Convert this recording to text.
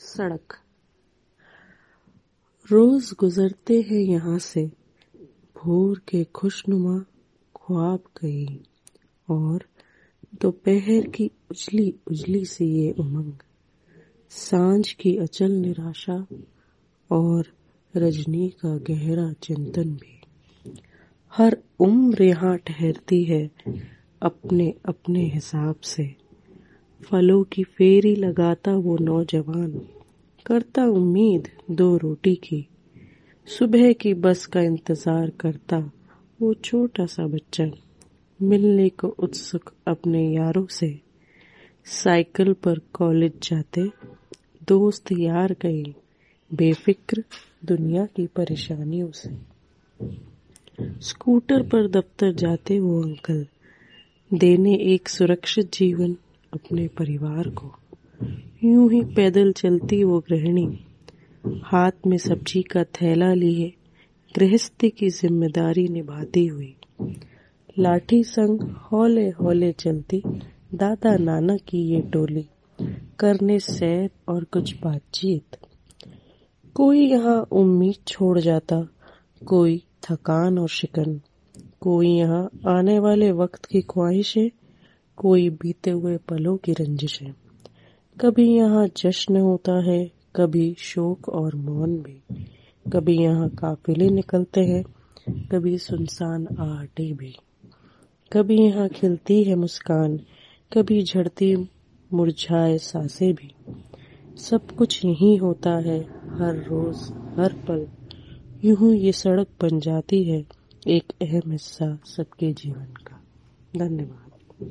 सड़क। रोज गुजरते हैं यहाँ से, भोर के खुशनुमा ख्वाब गई और दोपहर की उजली उजली सी ये उमंग। साँझ की अचल निराशा और रजनी का गहरा चिंतन भी। हर उम्र यहाँ ठहरती है अपने अपने हिसाब से। फलों की फेरी लगाता वो नौजवान। करता उम्मीद दो रोटी की। सुबह की बस का इंतज़ार करता वो छोटा सा बच्चा। मिलने को उत्सुक अपने यारों से। साइकिल पर कॉलेज जाते। दोस्त यार गए बेफिक्र दुनिया की परेशानियों से। स्कूटर पर दफ्तर जाते वो अंकल। देने एक सुरक्षित जीवन। अपने परिवार को। यूँ ही पैदल चलती वो गृहिणी, हाथ में सब्ज़ी का थैला लिए, गृहस्थी की ज़िम्मेदारी निभाती हुई। लाठी संग हौले हौले चलती, दादा नाना की ये टोली, करने सैर और कुछ बातचीत। कोई यहाँ उम्मीद छोड़ जाता, कोई थकान और शिकन। कोई यहाँ आने वाले वक्त की ख्वाहिशें कोई बीते हुए पलों की रंजिश है। कभी यहाँ जश्न होता है, कभी शोक और मौन भी। कभी यहाँ काफिले निकलते हैं, कभी सुनसान आटे भी। कभी यहाँ खिलती है मुस्कान, कभी झड़ती मुरझाए साँसें भी। सब कुछ यही होता है, हर रोज, हर पल। यूँ ये सड़क बन जाती है, एक अहम हिस्सा सबके जीवन का। धन्यवाद।